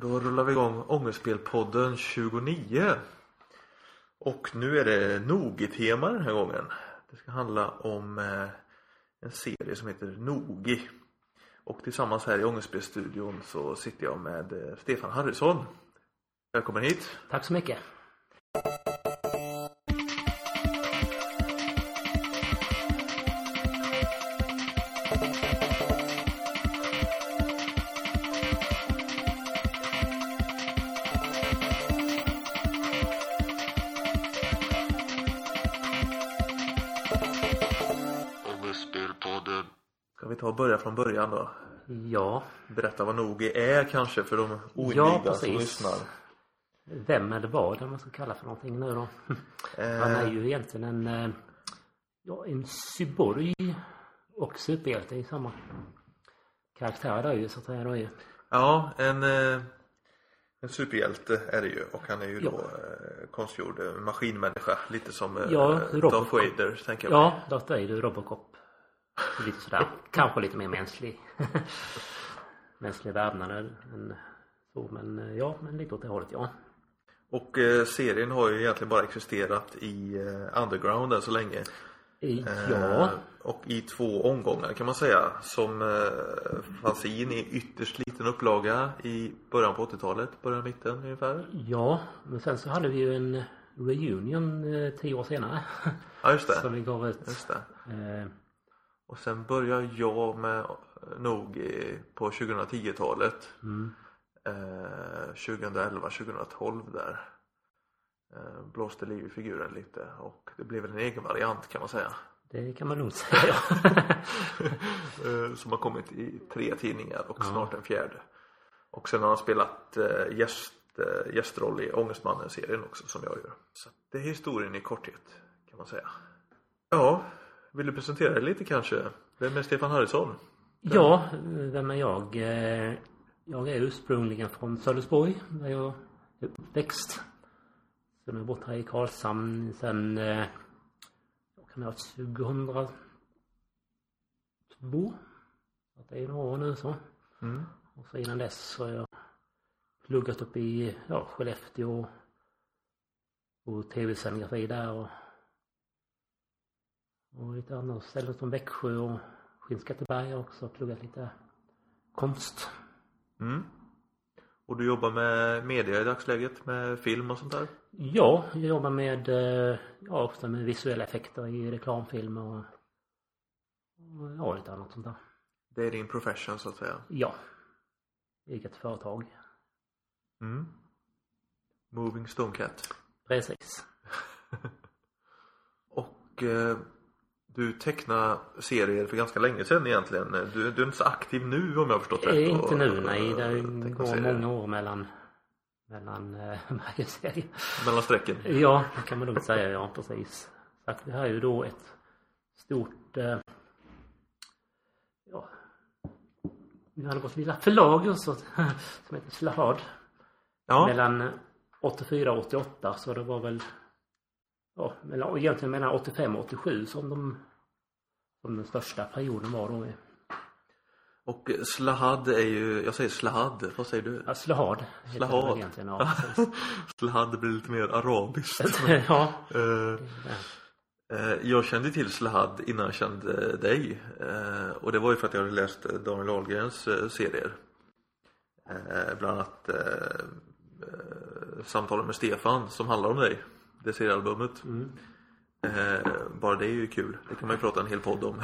Då rullar vi igång Ångestspelpodden 29 Och nu är det Nogi-tema den här gången. Det ska handla om eh, en serie som heter Nogi. Och tillsammans här i Ångestspelstudion så sitter jag med eh, Stefan Harrison. Välkommen hit. Tack så mycket. Och börja från början då? Ja, Berätta vad Nogi är kanske för de Ja, oinvigda som precis. lyssnar vem eller vad man ska kalla för någonting nu då. Han är eh, ju egentligen en, eh, ja, en cyborg och superhjälte i samma karaktär där ju så att säga då ju. Ja, en, eh, en superhjälte är det ju och han är ju Ja. då eh, konstgjord eh, maskinmänniska lite som eh, Ja, Darth Robocop. Vader tänker jag Ja, Darth Vader, Robocop. Lite sådär, kanske lite mer mänsklig. mänsklig vävnad än så men eh, ja, men lite åt det hållet ja. Och eh, serien har ju egentligen bara existerat i eh, underground än så länge I, Eh, ja, Och i två omgångar kan man säga som eh, fanns in i ytterst liten upplaga i början på 80-talet, början mitten ungefär ja, men sen så hade vi ju en reunion eh, tio år senare. Ja just det, som vi gav ut. just det Eh, Och sen började jag med eh, nog på 2010-talet mm. eh, 2011, 2012 där. Eh, blåste liv i figuren lite och det blev en egen variant kan man säga. Det kan man lugnt säga eh, som har kommit i tre tidningar och snart en fjärde. Och sen har han spelat eh, gäst, eh, gästroll i Ångestmannen-serien också som jag gör. Så det är historien i korthet kan man säga. Ja vill du presentera dig lite kanske vem är Stefan Harrison ja, vem är jag? Eh, Jag är ursprungligen från Sölvesborg där jag är uppväxt. Sen har jag bott här i Karlshamn sen eh, kan det ha varit 2002? Så att det är några år nu så. mm. Och så innan dess så har jag pluggat upp i ja, Skellefteå och tv-scenografi där och och lite andra ställen som Växjö och Skinnskatteberg har också pluggat lite konst. Mm. Och du jobbar med media i dagsläget med film och sånt där? Ja, jag jobbar med, eh, ja ofta med visuella effekter i reklamfilmer och, och ja, lite annat sånt där. Det är din profession så att säga Ja. Eget företag. mm. Moving Stone Cat Precis. Och eh, du tecknade serier för ganska länge sedan egentligen. Du, du är inte så aktiv nu om jag har förstått rätt. Eh, och, inte nu nej, det eh, går serier. många år mellan mellan eh, varje serie. Mellan strecken. Ja, det kan man lugnt säga, ja precis. Så att det här är ju då ett stort eh, ja vi hade vårt lilla förlag också som heter Slahad. Ja, Mellan 84 och 88 så det var väl ja, mellan, egentligen mellan 85 och 87 som de som den största perioden var då. och Slahad är ju, jag säger Slahad, vad säger du? Ja, Slahad. Slahad. Egentligen, ja. Slahad blir lite mer arabiskt. ja. Eh, jag kände till Slahad innan jag kände dig. Eh, och det var ju för att jag hade läst Daniel Ahlgrens eh, serier. Bland annat Samtalen med Stefan som handlar om dig. Det seriealbumet. Mm. Eh, bara det är ju kul. Det kan man ju prata en hel podd om.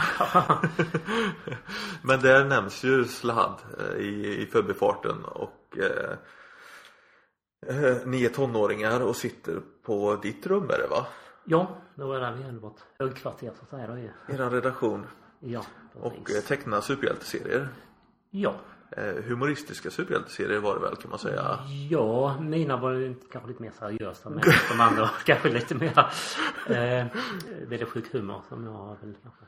Men där nämns ju Slahad eh, i, i förbifarten och eh, eh, ni är tonåringar och sitter på ditt rum är det va? Ja, det var där vi hade vårt högkvarter så att säga då ju. Er redaktion. Ja, Och precis. teckna superhjälteserier. Ja. Eh, humoristiska superhjälteserier var det väl kan man säga. Ja, mina var ju kanske lite mer seriösa men de andra var kanske lite mer eh, väldigt sjuk humor som jag har väl kanske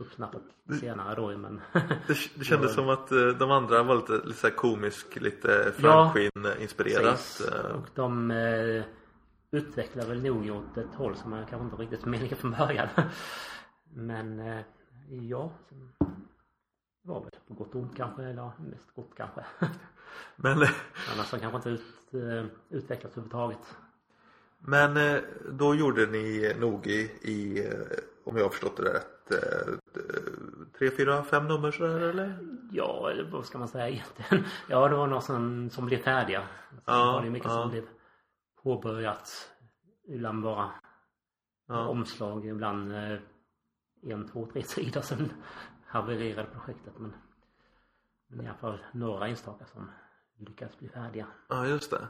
uppsnappat senare då men Det, det kändes Ja. som att eh, de andra var lite, lite så komisk, lite Franklin-inspirerat. Precis. Eh, Och de eh, utvecklar väl nog åt ett håll som jag kanske inte riktigt meningen från början. Men eh, ja, sen var väl på gott och ont kanske, eller mest gott kanske. Men, eh, Annars har kanske inte ut, eh, utvecklats överhuvudtaget. men eh, då gjorde ni nog i, i om jag har förstått det rätt, tre, fyra, fem nummer sådär eller? Ja, eller vad ska man säga egentligen? Ja, det var några som, som blev färdiga. Sen Ja, var det mycket ja. som blev påbörjat. Ibland bara Ja. omslag, ibland en, två, tre sidor. Sen havererade projektet. Men, men i alla fall några enstaka som lyckades bli färdiga. Ja, just det.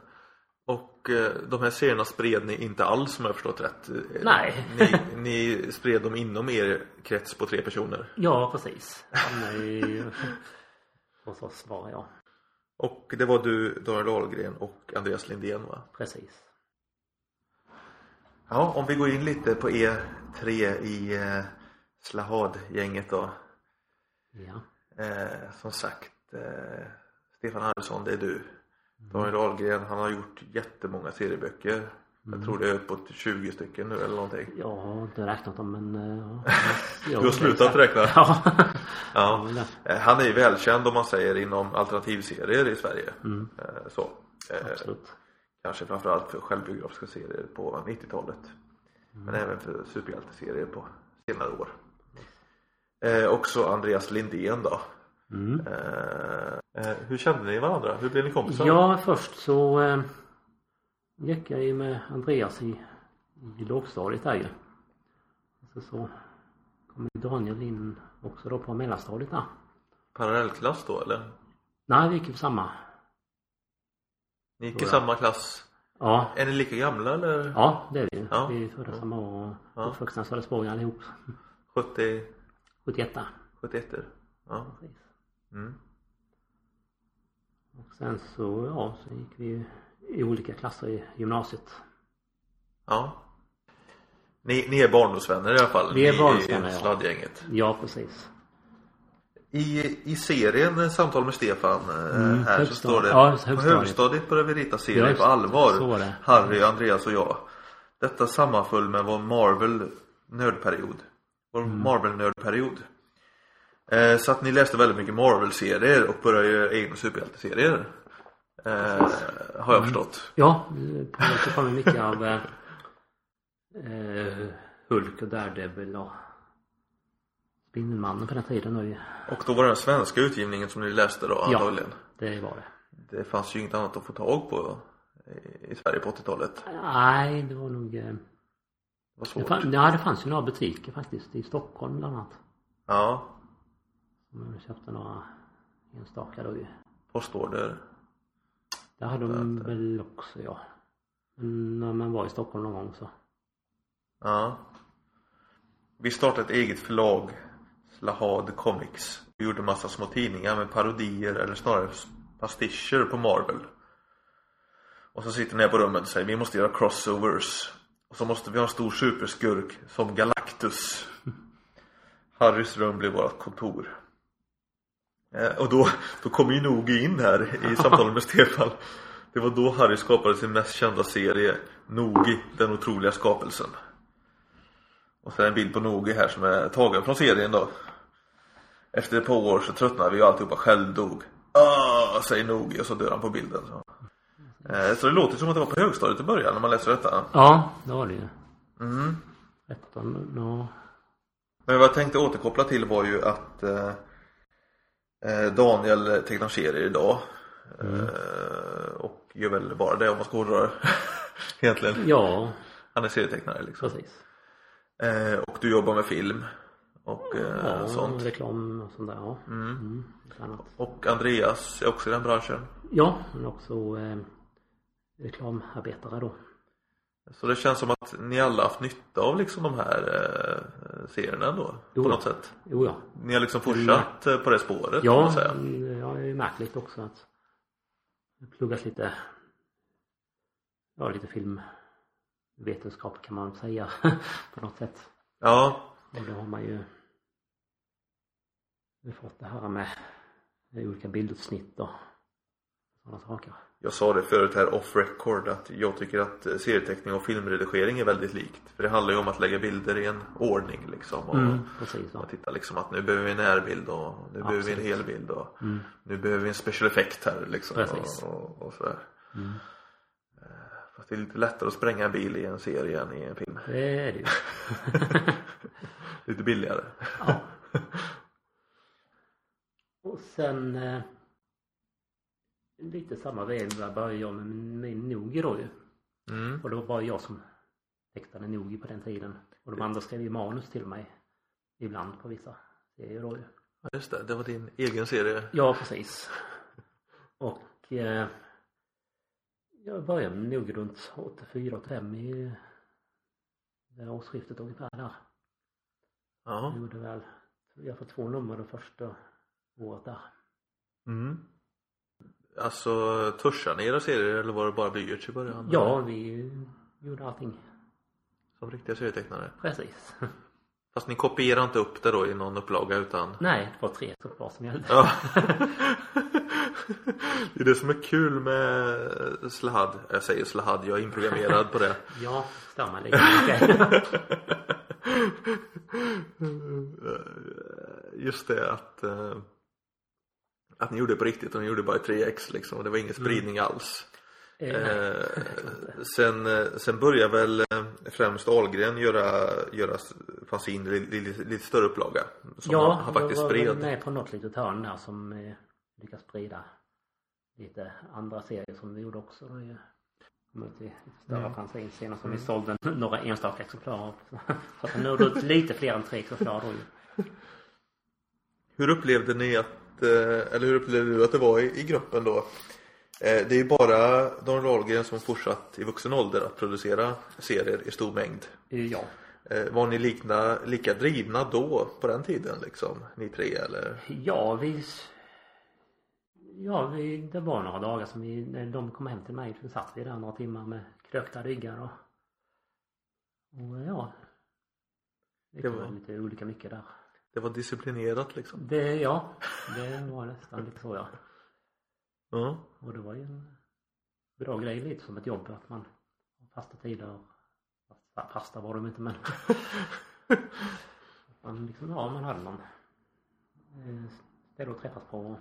Och eh, de här serierna spred ni inte alls om jag förstått rätt? Eh, Nej. Ni, ni spred dem inom er krets på tre personer? Ja, precis. Han är ju hos oss bara, ja. Och det var du, Daniel Ahlgren och Andreas Lindén va? Precis. Ja, om vi går in lite på er tre i eh, Slahad-gänget då. Ja. Eh, som sagt, eh, Stefan Harrison, det är du. Daniel Ahlgren, han har gjort jättemånga serieböcker. Jag tror det är uppåt 20 stycken nu eller någonting. Jag har inte räknat dem men... eh, Ja, Du har slutat räkna? Ja. Ja. Eh, Han är ju välkänd om man säger inom alternativserier i Sverige. Mm, Eh, Så. Absolut. Kanske framförallt för självbiografiska serier på 90-talet. Men även för superhjälteserier på senare år. Eh, också Andreas Lindén då. Mm. Eh, eh, hur kände ni varandra? Hur blev ni kompisar? Ja, först så eh, gick jag ju med Andreas i, i lågstadiet där ju. Så, så kom Daniel in också då på mellanstadiet där. Parallellklass då eller? Nej, vi gick ju samma. Ni gick i samma klass? Ja, Är ni lika gamla eller? ja det är vi. Ja. Vi är födda samma år Ja. och uppvuxna i Sölvesborg allihop. 70, 71 71 Ja. precis. Mm. Och sen så, ja, så gick vi ju i olika klasser i gymnasiet. ja. Ni, ni är barndomsvänner i alla fall? Vi är barndomsvänner, ja. sladdgänget. Ja, precis. I, I serien eh, Samtal med Stefan eh, Mm, här så står det Ja, På högstadiet. började vi rita serier Ja, på allvar. Harry, Andreas och jag Detta sammanföll med vår Marvel nördperiod Vår Mm. Marvel nördperiod eh, Så att ni läste väldigt mycket Marvel-serier och började göra egna superhjälteserier eh, Har jag förstått Ja, det kommer mycket av eh, eh, Hulk och Daredevil och Spindelmannen på den tiden ju. Och då var det den svenska utgivningen som ni läste då Ja. antagligen Det var det. Det fanns ju inget annat att få tag på i- i Sverige på 80-talet Nej, det var nog... Det fann, ja, det fanns ju några butiker faktiskt i Stockholm bland annat. Ja, Som jag köpte några enstaka då ju. postorder Det hade de väl också ja. Men när man var i Stockholm någon gång så. Ja. Vi startade ett eget förlag, Slahad Comics. Vi gjorde massa små tidningar med parodier eller snarare pastischer på Marvel. Och så sitter ni här på rummet och säger vi måste göra crossovers. Och så måste vi ha en stor superskurk som Galactus. Harrys rum blev vårt kontor. Eh, och då, då kom ju Nogi in här i samtalet med Stefan. Det var då Harry skapade sin mest kända serie Nogi, den otroliga skapelsen. Och så är det en bild på Nogi här som är tagen från serien då. Efter ett par år så tröttnar vi och alltihopa självdog. Ah, säger Nogi och så dör han på bilden. Så. Eh, så det låter som att det var på högstadiet i början när man läser detta. Ja, det var det ju. Mm. 13, ja. Men vad jag tänkte återkoppla till var ju att eh, eh, Daniel serier idag. Eh, och gör väl bara det om man ska hårdra. Egentligen. Ja, Han är serietecknare liksom. precis. Eh, och du jobbar med film. Och eh, Ja, sånt. reklam och sånt där. Ja. Mm. Mm. Och Andreas är också i den branschen. Ja, men också eh, reklamarbetare då. Så det känns som att ni alla haft nytta av liksom de här eh, serierna ändå. Jo, på ja. något sätt. Jo, ja. Ni har liksom fortsatt eh, på det spåret Ja, man säga. mm, har ju märkt lite också att jag pluggat lite ja, lite filmvetenskap kan man säga på något sätt. Ja, Och då har man ju fått det här med olika bildutsnitt och sådana saker. Jag sa det förut här off record att jag tycker att eh, serieteckning och filmredigering är väldigt likt. För det handlar ju om att lägga bilder i en ordning liksom. Och, Mm, precis. Och titta liksom att nu behöver vi en närbild och nu behöver vi en Absolut. helbild och Mm. nu behöver vi en special effect här liksom. Precis. Och, och, och sådär. Mm. Fast det är lite lättare att spränga en bil i en serie än i en film. Det är det ju. Lite billigare. Ja. Och sen eh, lite samma veva började jag med min, Nogi då ju. Mm. Och då var jag som tecknade Nogi på den tiden. Och de andra skrev ju manus till mig. Ibland på vissa serier då ju. Ja, just det, det var din egen serie. Ja, precis. Och eh, jag började nog runt 84-85 i det årsskiftet ungefär där. Ja. Jag gjorde väl, jag får två nummer det första året där. Mm. Alltså törsade ni era serier eller var det bara blyerts i början? Ja, vi gjorde allting Som riktiga serietecknare? precis. Fast ni kopierar inte upp det då i någon upplaga utan Nej, det var tre exemplar som gällde. Ja. det är det som är kul med Slahad. Jag säger Slahad, jag är inprogrammerad på det. Ja, stämmer lite. Just det att eh, att ni gjorde det på riktigt och ni gjorde det bara i 3x liksom och det var ingen spridning alls. Eh, Eh, sen, sen började väl eh, främst Ahlgren göra, göra fanzin i lite, lite, större upplaga. Som ja, han, han faktiskt spred. med på något litet hörn där som eh, lyckas sprida lite andra serier som vi gjorde också. Då, ju. Större Mm. fanzine senast som vi sålde några enstaka exemplar av. Så att den nådde ut lite fler än tre exemplar då ju. Hur upplevde ni att, eller hur upplevde du att det var i, i gruppen då? Eh, Det är ju bara Donald Ahlgren som fortsatt i vuxen ålder att producera serier i stor mängd. Eh, Ja. Eh, Var ni likna, lika drivna då på den tiden liksom? Ni tre eller? Ja, vi... Ja, vi, det var några dagar som vi, när de kom hem till mig, så satt vi där några timmar med krökta ryggar och... Och ja. Det, Det var- lite olika mycket där. Det var disciplinerat liksom? Det, ja, det var nästan lite så ja. Ja. Och det var ju en bra grej lite som ett jobb att man har fasta tider. Fast- Fasta var de inte men. Att man liksom, ja man hade någon eh, ställe att träffas på. och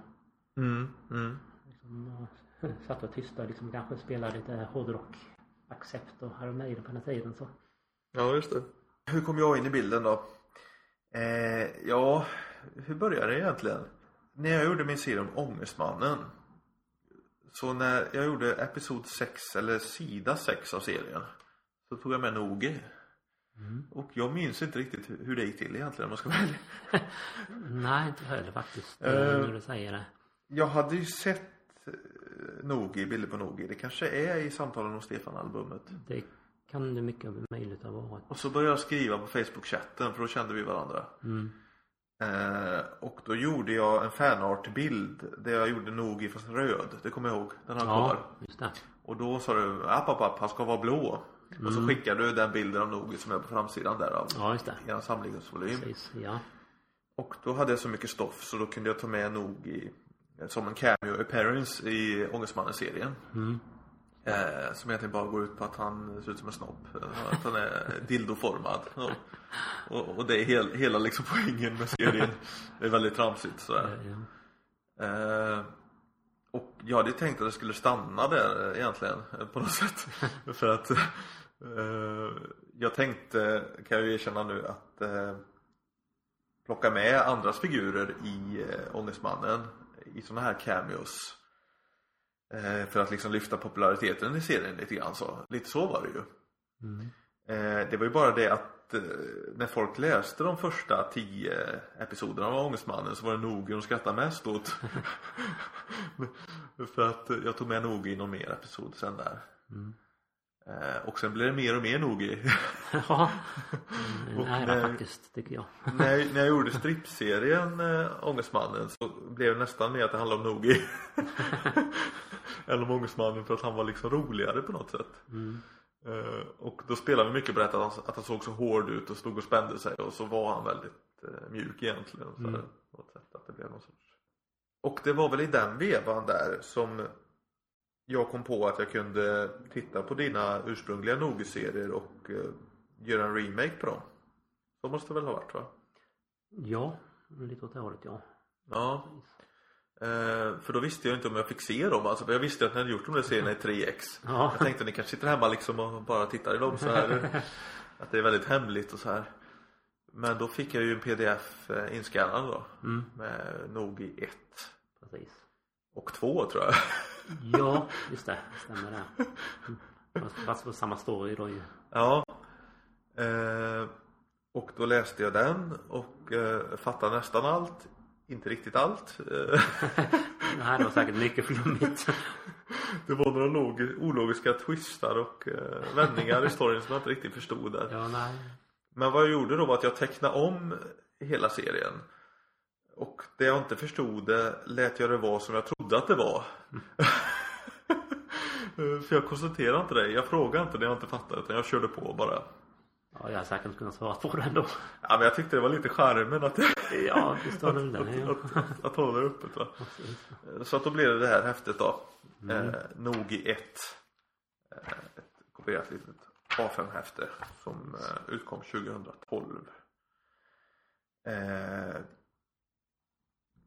Mm, mm. Liksom, ja, satt och tysta liksom kanske spelade lite hårdrock. Accept och Iron Maiden på den tiden så. Ja, just det. Hur kom jag in i bilden då? Eh, ja, hur började det egentligen? När jag gjorde min serie om Ångestmannen. Så när jag gjorde episod 6, eller sida 6 av serien. Så tog jag med Nogi. Och jag minns inte riktigt hur det gick till egentligen om jag ska ärlig. Nej inte heller faktiskt. När du säger det. Jag hade ju sett eh, Nogi, bilder på Nogi. Det kanske är i samtalen om Stefan-albumet. Det kan det mycket möjligt ha varit. Och så började jag skriva på Facebook-chatten för då kände vi varandra. Mm. Eh, och då gjorde jag en fanart-bild där jag gjorde Nogi fast röd. Det kommer jag ihåg. Den har jag Ja, kvar. just det. Och då sa du, app, app, app, han ska vara blå. Och så Mm. skickade du den bilden av Nogi som är på framsidan där av Ja just det. er samlingsvolym. Precis, ja. Och då hade jag så mycket stoff så då kunde jag ta med Nogi som en cameo appearance i Ångestmannen-serien. Mm. Eh, som egentligen bara går ut på att han ser ut som en snopp. Eh, Att han är dildoformad. Och, och, och det är hel, hela liksom poängen med serien. Det är väldigt tramsigt sådär. Eh, och jag hade tänkt att det skulle stanna där eh, egentligen eh, på något sätt. För att eh, jag tänkte, kan jag ju erkänna nu, att plocka med andras figurer i Ångestmannen i sådana här cameos. Eh, för att liksom lyfta populariteten i serien lite grann så. Lite så var det ju. Mm. Eh, det var ju bara det att eh, när folk läste de första tio episoderna av Ångestmannen så var det Nogi de skrattade mest åt. För att jag tog med Nogi i någon mer episod sen där. Mm. Och sen blev det mer och mer Nogi. Ja. En ära när- faktiskt tycker jag. när, jag, när jag gjorde strippserien äh, Ångestmannen så blev det nästan mer att det handlade om Nogi. Än om Ångestmannen för att han var liksom roligare på något sätt. Mm. Eh, och då spelade vi mycket på detta att han, att han såg så hård ut och stod och spände sig och så var han väldigt eh, mjuk egentligen. Så Mm. något sätt att det blev någon sorts... Och det var väl i den vevan där som jag kom på att jag kunde titta på dina ursprungliga Nogi-serier och eh, göra en remake på dem. Så måste det väl ha varit va? Ja, lite åt det hållet ja. Ja. Eh, för då visste jag inte om jag fick se dem alltså. För jag visste att ni hade gjort de där serierna i 3X. Ja. Jag tänkte att ni kanske sitter hemma liksom och bara tittar i dem så här. Att det är väldigt hemligt och så här. Men då fick jag ju en pdf eh, inskannad då. Mm, Med Nogi 1 precis. och 2 tror jag. Ja, just det. Stämmer det. Mm. Fast på samma story då ju. Ja. Eh, och då läste jag den och eh, fattade nästan allt. Inte riktigt allt. Nej, det var säkert mycket flummigt. det var några log- ologiska twistar och eh, vändningar i storyn som jag inte riktigt förstod där. Ja, nej. Men vad jag gjorde då var att jag tecknade om hela serien. Och det jag inte förstod det lät jag det vara som jag trodde att det var. För jag konstaterade inte det. Jag frågade inte när jag inte fattade utan jag körde på bara. Ja, jag har säkert kunnat svara på det ändå. Ja men jag tyckte det var lite charmen att, Ja, visst har du det. att, att, att, att hålla det öppet va. Så att då blev det det här häftet då. Eh, Nogi 1. Eh, ett kopierat litet A5-häfte som eh, utkom 2012. Eh,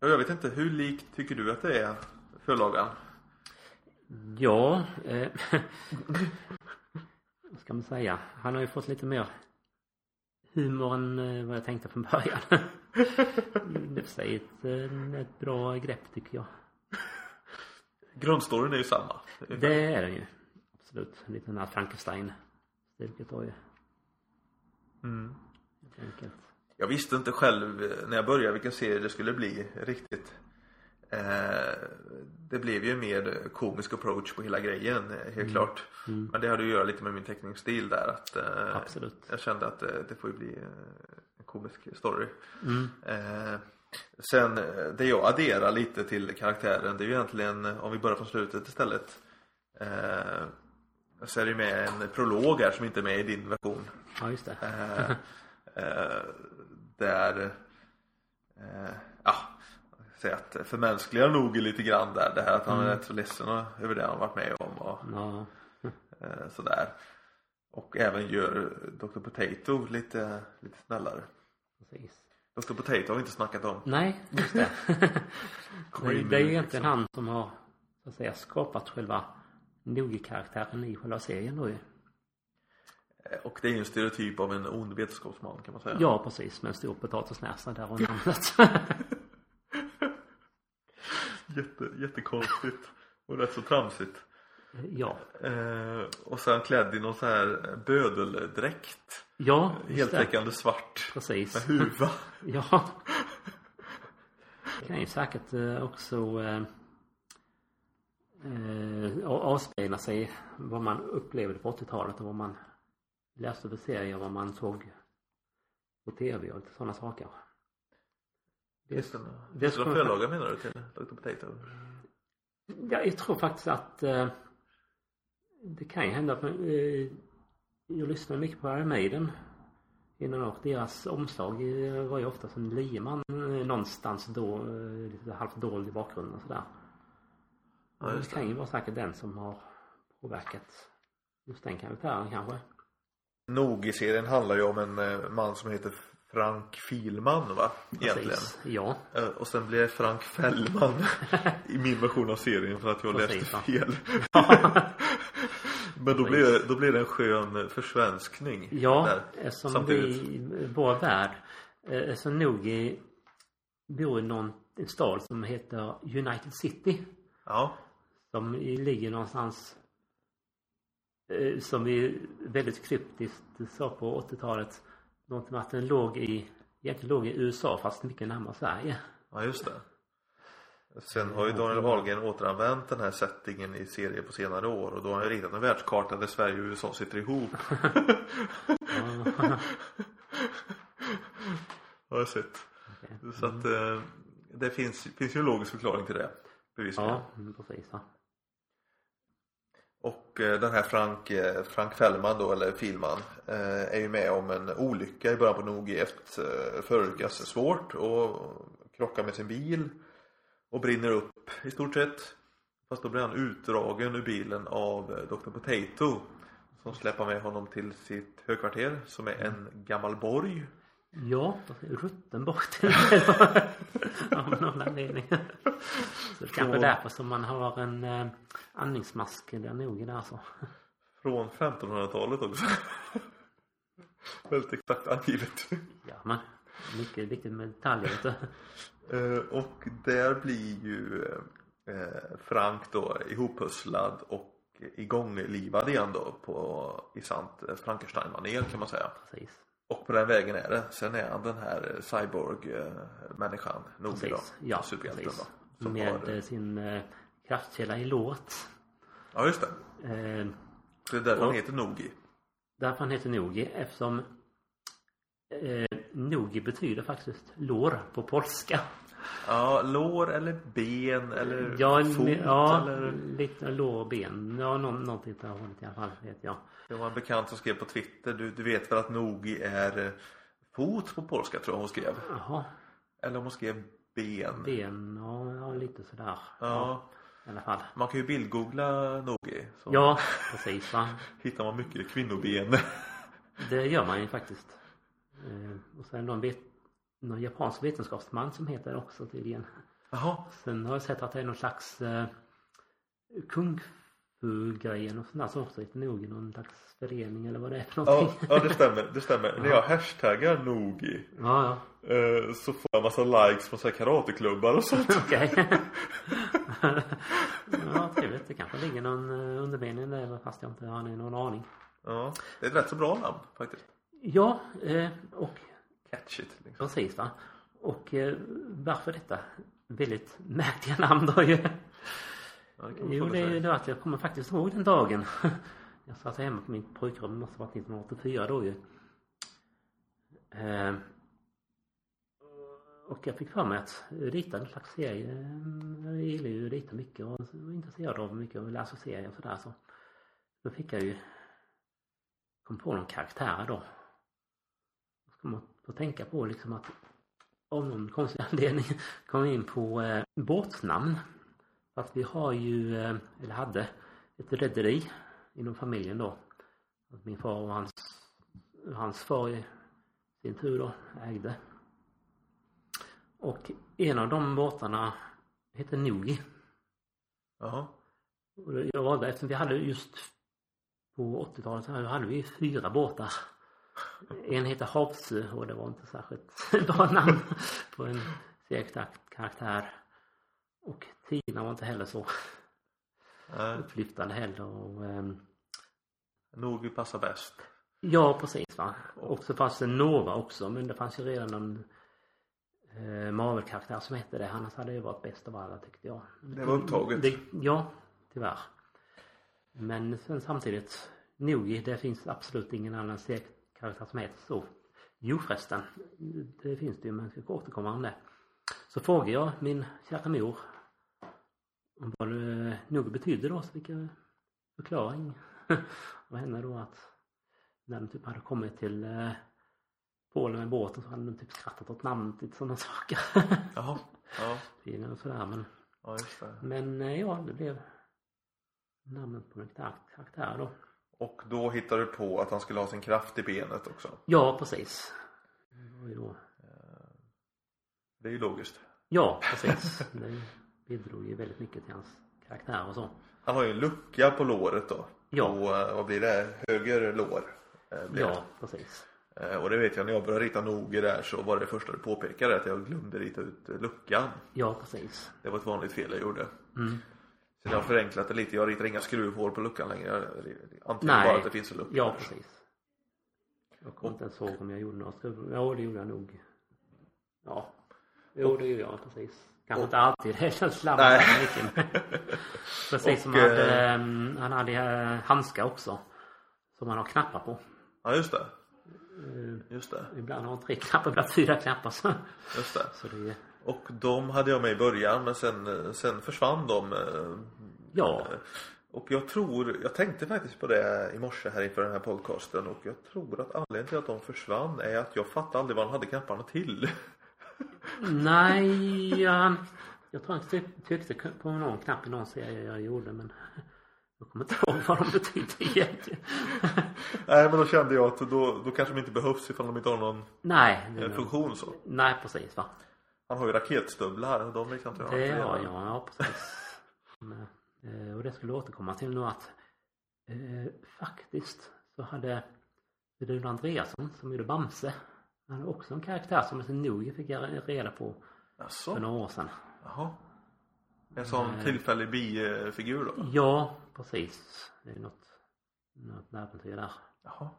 och jag vet inte, hur likt tycker du att det är förlagan? Ja, eh, ska man säga? Han har ju fått lite mer humor än eh, vad jag tänkte från början. Det är sig ett, eh, ett bra grepp tycker jag. Grundstoryn är ju samma. Det är den ju. Absolut. En liten här Frankenstein-stil var ju. Mm. Helt enkelt. Jag visste inte själv eh, när jag började vilken serie det skulle bli riktigt. Eh, det blev ju en mer komisk approach på hela grejen, eh, helt klart. Mm. Men det hade att göra lite med min teckningsstil där. Att, eh, Absolut. Jag kände att det får ju bli en komisk story. Mm. Eh, sen det jag adderar lite till karaktären det är ju egentligen, om vi börjar från slutet istället. Eh, så är det ju med en prolog här som inte är med i din version. Ja, just det. Eh, där, ja, säga att förmänskligar nog lite grann där. Det här att han är Mm. rätt så ledsen över det han varit med om och Ja, eh, sådär. Och även gör Dr. Potato lite, lite snällare. precis. Dr. Potato har vi inte snackat om. Nej, just det. Det, in det är ju nu, egentligen liksom. han som har så att säga skapat själva Nogi-karaktären i själva serien då ju. Eh, Och det är ju en stereotyp av en ond vetenskapsman kan man säga. Ja, precis. Med en stor potatisnäsa där och namnet. Jätte, jättekonstigt. Och rätt så tramsigt. ja. Eh, och sen klädd i någon så här bödeldräkt. Ja. Heltäckande svart. Precis. Med huva. Ja. Det kan ju säkert eh, också eh, eh, avspegla sig vad man upplevde på 80-talet och vad man läste för serier vad man såg på tv och lite sådana saker. Finns det det det några skulle- förlagar menar du till Dr. Potato? Ja, jag tror faktiskt att eh, det kan ju hända att man, eh, jag lyssnar mycket på Iron Maiden innan och deras omslag eh, var ju oftast en lieman eh, någonstans då eh, lite halvt dold i bakgrunden och sådär. Ja, det just kan det. ju vara säkert den som har påverkat just den karaktären kanske. Nogi-serien handlar ju om en man som heter Frank Filman va? Egentligen. Precis. Ja, Eh, Och sen blir det Frank Fällman i min version av serien för att jag Precis, läste fel. Men då blir, det, då blir det en skön försvenskning. ja där, eftersom samtidigt. vi, vår värld, så nog i, bor i någon en stad som heter United City. Ja, Som ligger någonstans eh, som vi väldigt kryptiskt sa på 80-talet. Någonting med att den låg i, egentligen låg i USA fast mycket närmare Sverige. ja just det. Sen har ju Daniel Ahlgren återanvänt den här settingen i serier på senare år och då har han ju ritat en världskarta där Sverige och USA sitter ihop. Ja, Har jag sett. okej. Så att eh, det finns, finns ju en logisk förklaring till det. Bevisligen. ja mm, precis. Ja. Och eh, den här Frank, eh, Frank Fällman då, eller Filman, eh, är ju med om en olycka i början på Nogi förolyckas svårt och krockar med sin bil och brinner upp i stort sett. Fast då blir han utdragen ur bilen av Dr. Potato. Som släpper med honom till sitt högkvarter som är en gammal borg. Ja, rutten bort. Av någon anledning. Så är kanske är Från- därför som man har en eh, andningsmask där nog där så. Från 1500-talet också. Väldigt exakt angivet. Ja men mycket viktigt med detaljer. Eh, och där blir ju eh, Frank då ihoppusslad och igånglivad igen då på, i sant eh, Frankenstein-manér kan man säga. Precis. Och på den vägen är det. Sen är han den här eh, cyborg-människan, Nogi då. Precis. Ja, Superhjälten precis. då. Som Med har, eh, sin eh, kraftkälla i låret. ja just det. Eh, Det är därför han heter Nogi. därför han heter Nogi eftersom eh, Nogi betyder faktiskt lår på polska. Ja, lår eller ben eller Ja, fot ja eller lite lår och ben. Ja, nå- någonting åt det hållet i alla fall vet jag. Det var en bekant som skrev på Twitter, du, du vet väl att Nogi är eh, fot på polska tror jag hon skrev. Jaha, Eller om hon skrev ben. ben och ja, lite sådär. Ja, I alla fall. man kan ju bildgoogla Nogi. Så Ja, precis va. hittar man mycket kvinnoben. Det gör man ju faktiskt. Eh, och sen någon, vet, någon japansk vetenskapsman som heter också tydligen. Jaha, Sen har jag sett att det är någon slags eh, kung fu-grejen och sånt där som också heter nog någon slags förening eller vad det är för ja, någonting. ja det stämmer, det stämmer. När jag hashtaggar Nogi Ja, ja. eh, så får jag massa likes på så karateklubbar och sånt. Okej. ja, trevligt. Det kanske ligger någon eh, undermening där fast jag inte har någon aning. Ja, det är ett rätt så bra namn faktiskt. Ja, eh, och Catchigt. Liksom. precis va. Och eh, varför detta väldigt märkliga namn då ju? Ja, det Jo, det är ju det att jag kommer faktiskt ihåg den dagen. Jag satt hemma på mitt pojkrum, det måste varit 1984 då ju. Eh, och jag fick för mig att rita en slags serie. Jag gillar ju att rita mycket och var intresserad av mycket och läsa serier och sådär så. Då fick jag ju kom på någon karaktär då. Man få tänka på liksom att av någon konstig anledning kom in på eh, båtnamn. Att vi har ju, eh, eller hade, ett rederi inom familjen då. Att min far och hans, hans far i sin tur då ägde. Och en av de båtarna hette Nogi. Jaha. Jag valde, eftersom vi hade just på 80-talet så hade vi fyra båtar. En heter Havsö och det var inte särskilt bra namn på en seriekaraktär. Och Tina var inte heller så Nej, upplyftande heller. Och, ehm, Nogi passar bäst. ja, precis va. Och så fanns det Nova också men det fanns ju redan någon eh, Marvel-karaktär som hette det. Annars hade det ju varit bäst av alla tyckte jag. Det var upptaget. Det, ja, tyvärr. Men sen samtidigt, Nogi, det finns absolut ingen annan seriekaraktär som heter så. Jo förresten, det finns det ju men jag ska återkomma om det. Så frågade jag min kära mor om vad det Nogi betyder då så fick jag förklaring av henne då att när de typ hade kommit till eh, Polen med båten så hade de typ skrattat åt namnet lite sådana saker. Jaha. Ja, och sådär men ja just det. men eh, ja, det blev namnet på en karaktär- karaktär då. Och då hittar du på att han skulle ha sin kraft i benet också. Ja, precis. Det då- Det är ju logiskt. Ja, precis. Det bidrog ju väldigt mycket till hans karaktär och så. Han har ju en lucka på låret då. Ja. Eh, vad blir det? Höger lår. eh, blir Ja, precis. Eh, Och det vet jag när jag började rita Nogi där så var det första du påpekade att jag glömde rita ut eh, luckan. Ja, precis. Det var ett vanligt fel jag gjorde. Mm. Så jag har förenklat det lite. Jag ritar inga skruvhål på luckan längre. Jag antyder bara att det finns en lucka. Ja, precis. Jag kommer inte ens ihåg om jag gjorde några skruv. Ja, det gjorde jag nog. Ja. Jo, det gjorde jag precis. Kanske Och- inte alltid. Det känns slarvigt mycket. Precis som Och, han hade, eh, ehm, han hade eh, handskar också. Som han har knappar på. Ja, just det. Eh, Just det. Ibland har han tre knappar, ibland fyra knappar. Så, Just det. så det Och de hade jag med i början men sen, sen försvann de. eh, ja. eh, Och jag tror, jag tänkte faktiskt på det i morse här inför den här podcasten och jag tror att anledningen till att de försvann är att jag fattade aldrig vad han hade knapparna till. Nej, ja, Jag tror jag inte tryckte på någon knapp i någon serie jag gjorde men jag kommer inte ihåg vad de betyder egentligen. Nej men då kände jag att då, då kanske de inte behövs ifall de inte har någon Nej. eh, funktion så. Nej precis va. Han har ju raketstövlar och de liksom inte Det har jag, ja precis. Men, eh, och det skulle jag återkomma till nu att eh, faktiskt så hade Rune Andreasson som gjorde Bamse han hade också en karaktär som heter Noogie fick jag reda på för Jaså? några år sedan. Jaha. En sån Nej. tillfällig bifigur då? Ja, precis. Det är något, något äventyr där. Jaha.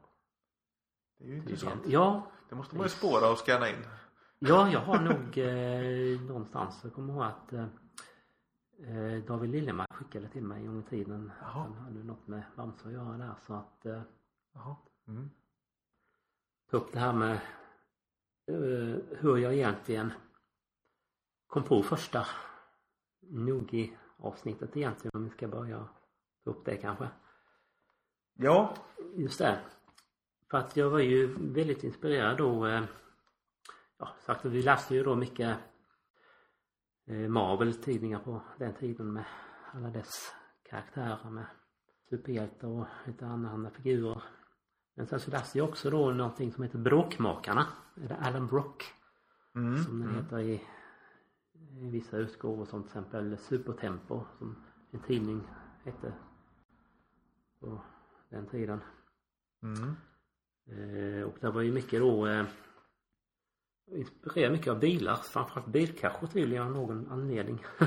Det är ju intressant. Ja, Det måste man ju spåra och scanna in. Ja, jag har nog eh, någonstans, jag kommer ihåg att eh, eh, David Liljemark skickade till mig en gång i tiden. Jaha. Han hade något med Bamse att göra där så att eh, Jaha. Mm. ta upp det här med eh, hur jag egentligen kom på första Nogi avsnittet egentligen om vi ska börja ta upp det kanske. Ja. Just det. För att jag var ju väldigt inspirerad då. Ja, sagt vi läste ju då mycket eh, Marvel-tidningar på den tiden med alla dess karaktärer med superhjältar och lite andra figurer. Men sen så läste jag också då någonting som heter Bråkmakarna. Eller Alan Brock Mm. som den Mm. heter i, i vissa utgåvor som till exempel Supertempo som en tidning hette på den tiden. Mm. Eh, och det var ju mycket då eh, inspirerad mycket av bilar, framförallt bilkrascher tydligen av någon anledning.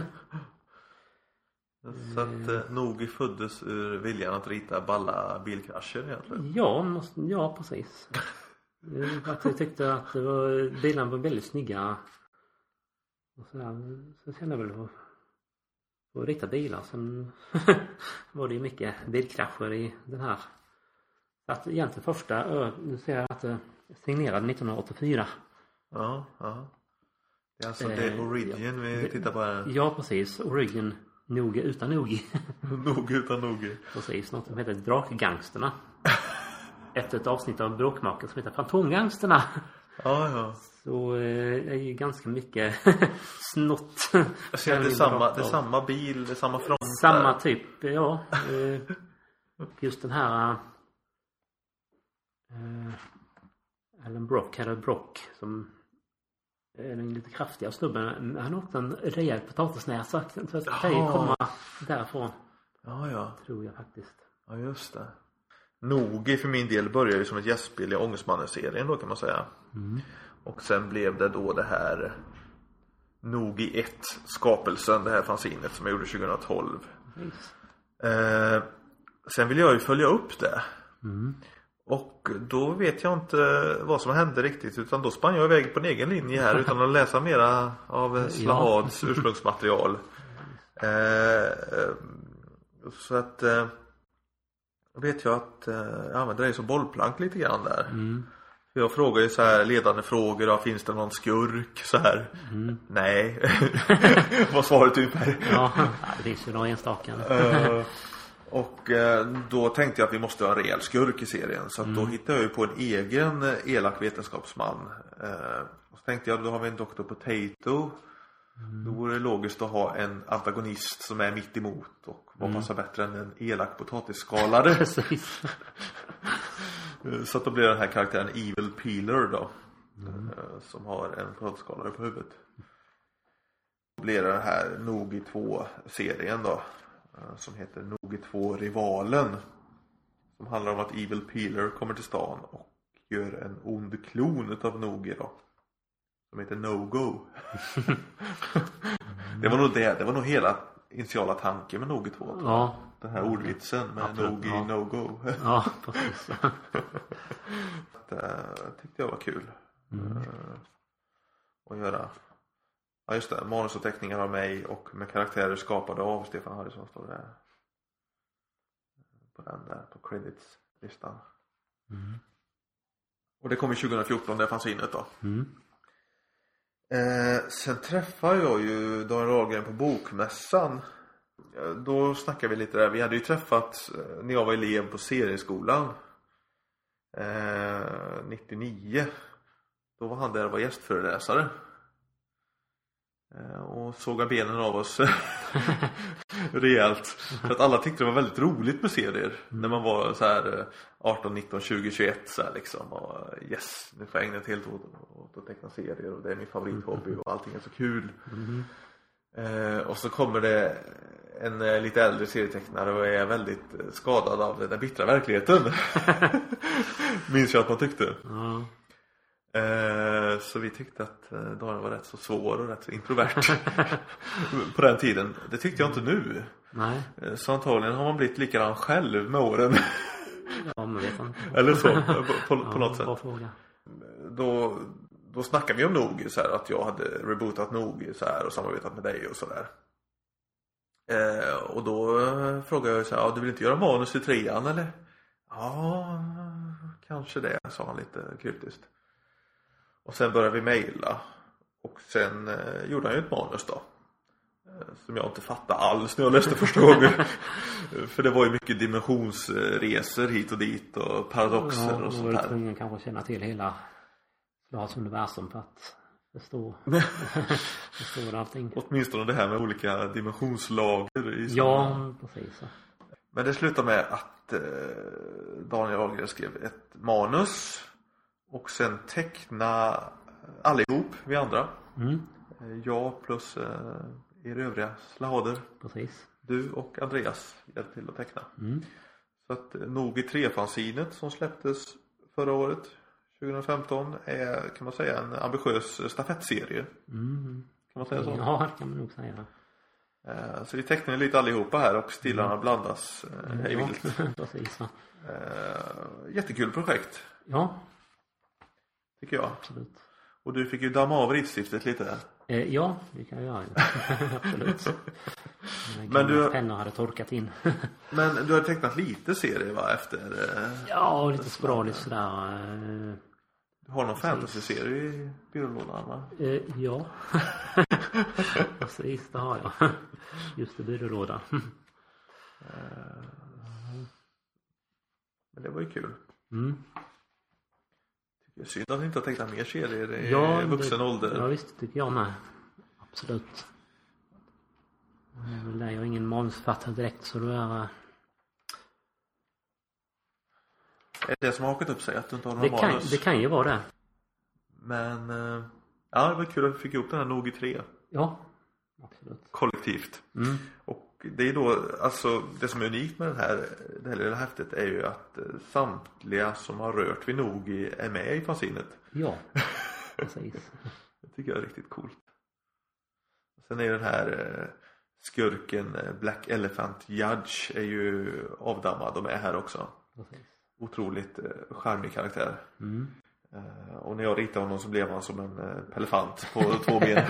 Så att eh, Nogi föddes ur viljan att rita balla bilkrascher egentligen. ja, måste, ja precis. Eh, att jag tyckte att det var, bilarna var väldigt snygga. Och så, där, så kände jag väl att att rita bilar. Sen var det ju mycket bilkrascher i den här. Så att egentligen första, ö, nu ser jag att är signerad 1984. Ja, ja. Det är alltså Eh, det origin vi det- tittar på här. Ja precis, Origin Nogi utan Nogi. Nog utan Nogi. Precis, något som heter Drakgangsterna. Efter ett avsnitt av Bråkmakare som heter Fantomgangsterna. Ja, ja. Så eh, är ju ganska mycket snott. Att det är samma, det är samma bil, det är samma front Samma där. typ, ja. Eh, just den här eh, Alan Brock, eller Brock som den lite kraftiga snubben. Han också en rejäl potatisnäsa. Så att det Jaha. komma därifrån. Ja, ja. Tror jag faktiskt. Ja, just det. Nogi för min del började ju som ett gästspel i Ångestmannen-serien då kan man säga. Mm. Och sen blev det då det här Nogi 1 skapelsen, det här fanzinet som jag gjorde 2012. Precis. Eh, sen vill jag ju följa upp det. Mm. Och då vet jag inte vad som hände riktigt utan då sprang jag iväg på en egen linje här utan att läsa mera av Slahads ursprungsmaterial. Eh, eh, så att eh, vet jag att eh, jag använder det som bollplank lite grann där. Mm. Jag frågar ju så här ledande frågor, ja, finns det någon skurk så här? Mm. Nej, var svaret ungefär. Ja, ja, det finns ju några enstaka. Och eh, då tänkte jag att vi måste ha en rejäl skurk i serien. Så att då hittade jag ju på en egen eh, elak vetenskapsman. Eh, och så tänkte jag, då har vi en Dr. Potato. Då vore det logiskt att ha en antagonist som är mitt emot och vad passar bättre än en elak potatisskalare. Precis. Så att då blir den här karaktären Evil Peeler då. eh, Som har en potatisskalare på huvudet. Då blir det den här Nogi 2-serien då. Eh, Som heter Nogi 2 Rivalen. Som handlar om att Evil Peeler kommer till stan och gör en ond klon utav Nogi då. Som heter No Go. det var nog det, det var nog hela initiala tanken med Nogi 2. tror jag. Ja, Den här ordvitsen med Absolut, Nogi ja. No Go. ja precis. Det tyckte jag var kul. Mm. Eh, Att göra. Ja just det, manus och teckningar av mig och med karaktärer skapade av Stefan Harrison står det. På den där, på credits-listan. Mm. Och det kom ju 2014, det fanzinet då. Mm. Eh, sen träffade jag ju Daniel Ahlgren på bokmässan. Eh, Då snackade vi lite där. Vi hade ju träffat eh, när jag var elev på serieskolan. Eh, 99. Då var han där och var gästföreläsare. Eh, och såga benen av oss rejält. För att alla tyckte det var väldigt roligt med serier. När man var så här eh, 18, 19, 20, 21 så här liksom. Och yes, nu får jag ägna ett helt år åt att teckna serier och det är min favorithobby och allting är så kul. Eh, och så kommer det en eh, lite äldre serietecknare och är väldigt eh, skadad av den bittra verkligheten. Minns jag att man tyckte. Ja. Eh, så vi tyckte att eh, Daniel var rätt så svår och rätt så introvert på den tiden. Det tyckte jag inte nu. Nej. Eh, Så antagligen har man blivit likadan själv med åren. Ja, man vet inte. Eller så, på, på, på något sätt. fråga. Då, då snackade vi om Nog, så här, att jag hade rebootat Nog så här, och samarbetat med dig och sådär. Eh, och då frågade jag så här, ja, du vill inte göra manus i trean eller? Ja, kanske det, sa han lite kryptiskt. Och sen började vi mejla. Och sen eh, gjorde han ju ett manus då. Eh, Som jag inte fattade alls när jag läste första gången. För det var ju mycket dimensionsresor hit och dit och paradoxer Ja, och var sånt där. tvungen kanske att känna till hela Lars universum för att förstå, förstå allting. Åtminstone det här med olika dimensionslager i Ja, precis. Men det slutade med att eh, Daniel Ahlgren skrev ett manus och sen teckna allihop, vi andra. Mm, Eh, Jag plus eh, er övriga slahader. precis. Du och Andreas hjälpte till att teckna. Mm. Så att eh, Nog i tre-fanzinet som släpptes förra året, 2015, är kan man säga en ambitiös stafettserie. Mm. Kan man säga så? Ja, det kan man nog säga. Eh, Så vi tecknar lite allihopa här och stilarna blandas eh, hej Ja, vilt. precis. Va? Eh, Jättekul projekt, Ja, tycker jag. absolut. Och du fick ju damma av ritstiftet lite. Eh, ja, det kan jag göra. absolut. Men du- pennor hade torkat in. Men du har tecknat lite serie va efter? eh, ja, lite sporadiskt sådär. eh, Du har någon fantasy-serie i byrålådan va? Eh, ja. Precis, det har jag. Just i byrålådan. Men det var ju kul. Mm. Det synd att ni inte har tecknat mer serier i Ja, vuxen det, ålder. Ja, visst tycker jag med. Absolut. Jag är ingen manusförfattare direkt så då är eh, Är det det som har hakat upp sig? Att du inte har det några kan, manus? det kan ju vara det. Men eh, ja, det var kul att vi fick ihop den här Nog i tre Ja, absolut. kollektivt. Mm. Och det är då, alltså det som är unikt med den här, det här lilla häftet är ju att eh, samtliga som har rört vid Nogi är med i fanzinet. Ja, precis. Det tycker jag är riktigt coolt. Sen är den här eh, skurken eh, Black Elephant Judge är ju avdammad och med här också. precis. Otroligt charmig karaktär. Mm. Och när jag ritade honom så blev han som en elefant på två ben.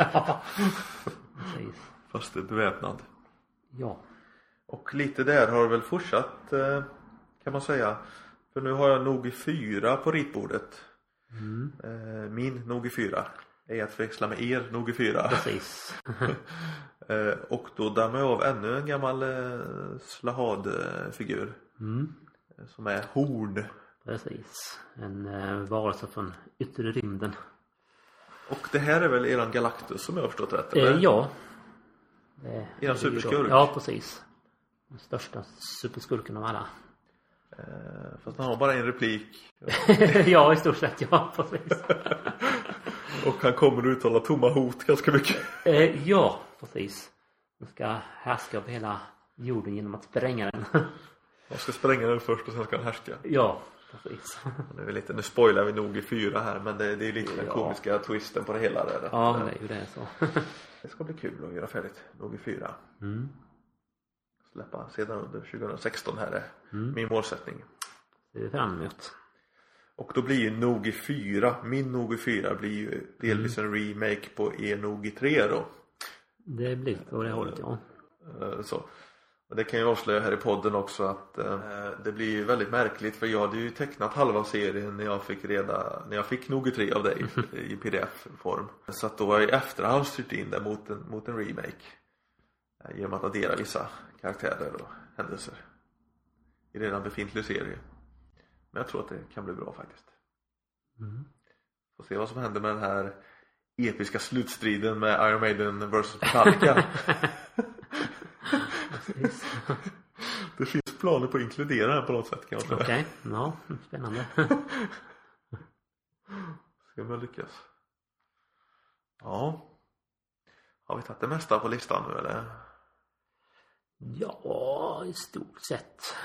Fast beväpnad. Ja. Och lite där har det väl fortsatt eh, kan man säga. För nu har jag Nogi 4 på ritbordet. Mm. Eh, Min Nogi 4 är att förväxla med er Nogi 4. Precis. Eh, Och då dammar jag av ännu en gammal eh, Slahad-figur. Mm. eh, Som är Horn. Precis. En eh, varelse från yttre rymden. Och det här är väl eran Galactus som jag har förstått rätt? Eh, eller? ja. Det, Är han superskurk? Ja, precis. Den största superskurken av alla. Eh, Fast han har bara en replik. ja, i stort sett. Ja, precis. Och han kommer att uttala tomma hot ganska mycket. Eh, ja, precis. Den ska härska över hela jorden genom att spränga den. Man ska spränga den först och sen ska han härska. ja, precis. Nu, är lite, nu spoilar vi nog i fyra här men det, det är lite den Ja. komiska twisten på det hela där. Ja, det är ju det så. Det ska bli kul att göra färdigt nog i fyra. Mm. Släppa sedan under 2016 här är Mm. min målsättning. Det vi fram emot. Och då blir ju Nogi 4, min Nogi 4 blir ju delvis en remake på er Nogi 3 då. Det blir på det hållet, ja. Eh, Så. Och det kan jag avslöja här i podden också att eh, det blir ju väldigt märkligt för jag hade ju tecknat halva serien när jag fick reda, när jag fick Nogi 3 av dig i pdf-form. Så att då har jag i efterhand styrt in det mot en, mot en remake. Eh, Genom att addera vissa karaktärer och händelser. I redan befintlig serie. Men jag tror att det kan bli bra faktiskt. Mm. Får se vad som händer med den här episka slutstriden med Iron Maiden vs Metallica. Det finns planer på att inkludera den på något sätt kan man säga. Okej, ja, spännande. Se om jag lyckas. Ja. Har vi tagit det mesta på listan nu eller? Ja, i stort sett.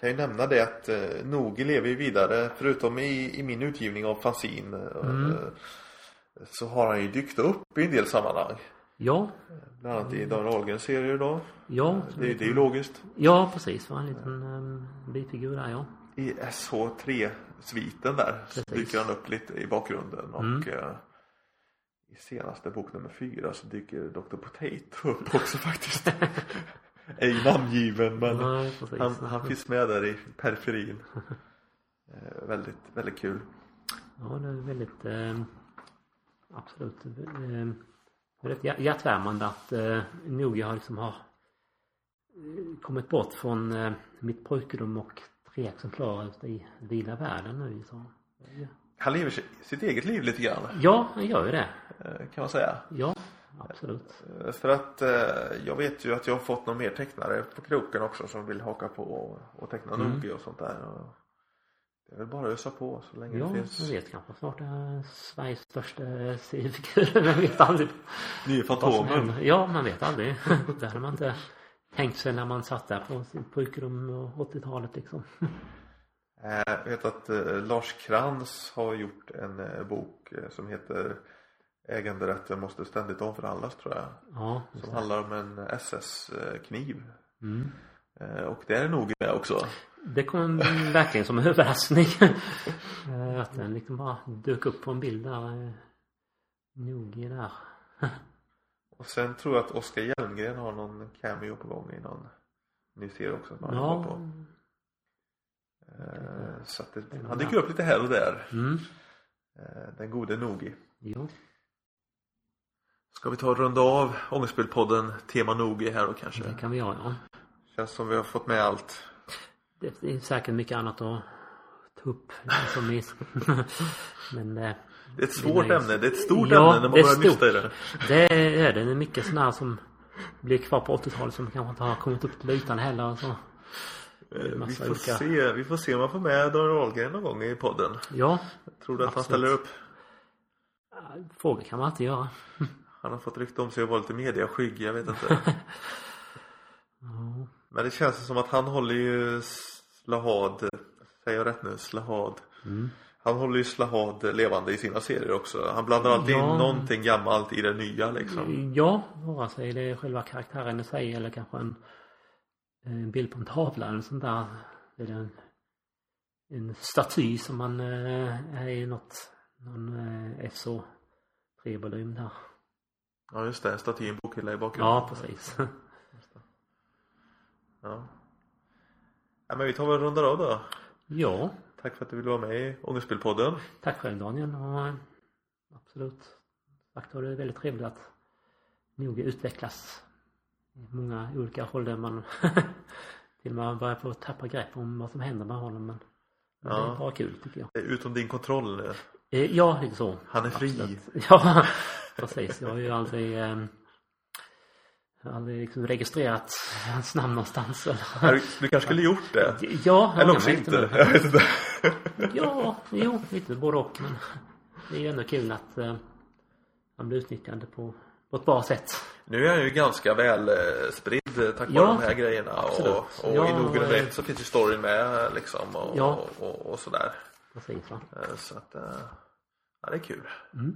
Kan ju nämna det att eh, Nogi lever ju vidare förutom i, i min utgivning av fanzin eh, Mm. eh, så har han ju dykt upp i en del sammanhang. Ja, Bland annat i Daniel Ahlgrens serier då. ja. Det, det är ju logiskt. Ja, precis. Var en liten um, bifigur där, ja. I SH3-sviten där så Precis. dyker han upp lite i bakgrunden och Mm. eh, i senaste bok nummer fyra så dyker Dr. Potato upp också faktiskt. Ej namngiven men Nej, han, han finns med där i periferin. Eh, väldigt, väldigt kul. Ja, det är väldigt eh, absolut eh, väldigt hjär- hjärtvärmande att eh, nog jag liksom har eh, kommit bort från eh, mitt pojkrum och tre exemplar ute i vida världen nu. Så. Han lever si- sitt eget liv lite grann Ja, jag gör ju det. eh, kan man säga. Ja, absolut. Eh, För att jag vet ju att jag har fått någon mer tecknare på kroken också som vill haka på och, och teckna Mm. Nogi och sånt där. Och det är väl bara att ösa på så länge Ja, det finns jag vet kanske snart är Sveriges största seriefigur. Man vet aldrig nya Fantomen. Ja, man vet aldrig. Det hade man inte tänkt sig när man satt där på sitt pojkrum på 80-talet liksom. Eh, Jag vet att eh, Lars Krantz har gjort en eh, bok som heter Äganderätten måste ständigt omförhandlas tror jag. Ja, Som det. handlar om en SS-kniv. Mm. Och det är nog med också. Det kom verkligen som en överraskning. Eh, Att den liksom bara dök upp på en bild där. eh, Nogi där. Och sen tror jag att Oskar Hjelmgren har någon cameo på gång i någon ny serie också som han Ja. på. Eh, Så att det, han dyker upp lite här och där. Mm. Den gode Nogi. Jo. Ska vi ta och runda av Ångestbildpodden tema Nogi här då kanske? Det kan vi göra ja. Känns som vi har fått med allt. Det är säkert mycket annat att ta upp. Som i, men eh, Det är ett svårt ämne. Det är ett stort Ja, ämne när man börjar nysta i det. det är det. Det är mycket sådana här som blir kvar på 80-talet som kanske inte har kommit upp till ytan heller. Så. Eh, Vi får, olika- se, vi får se om man får med Daniel Ahlgren någon gång i podden. Ja, Tror du att han Absolut. ställer upp? frågor kan man alltid göra. Han har fått rykte om sig att vara lite mediaskygg, jag vet inte. Ja. Men det känns som att han håller ju Slahad, säger jag rätt nu? Slahad. Mm. Han håller ju Slahad levande i sina serier också. Han blandar alltid Ja. in någonting gammalt i det nya liksom. Ja, vare sig det är själva karaktären i sig eller kanske en, en bild på en tavla eller sånt där. Är en, en staty som man eh, är i något, någon eh, SO 3-volym där. Ja just det, statyn bokhylla i bakgrunden. Ja, precis. Ja. ja men vi tar väl och rundar av då. ja, Tack för att du ville vara med i Ångestbildpodden. tack själv Daniel. Och, eh, absolut. Sagt var det väldigt trevligt att nog utvecklas många olika håll där man till man börjar få tappa grepp om vad som händer med honom. Men men det Ja. är bara kul tycker jag. Är utom din kontroll nu. Eh, Ja, lite så. Han är fri. Absolut. Ja, precis. Jag har ju aldrig eh, jag har aldrig liksom registrerat hans namn någonstans. eller- Du, du kanske skulle gjort det. Ja, Eller jag också inte. Jag vet inte. Ja, jo, lite både och. Men det är ju ändå kul att eh, han blir utnyttjad på, på ett bra sätt. Nu är han ju ganska väl eh, spridd eh, tack vare Ja, de här grejerna. Och, absolut. och Ja, i Noger eh, rätt så finns ju storyn med liksom. Och, Ja. och, och, och sådär. Precis va. Eh, Så att, eh, ja det är kul. Mm.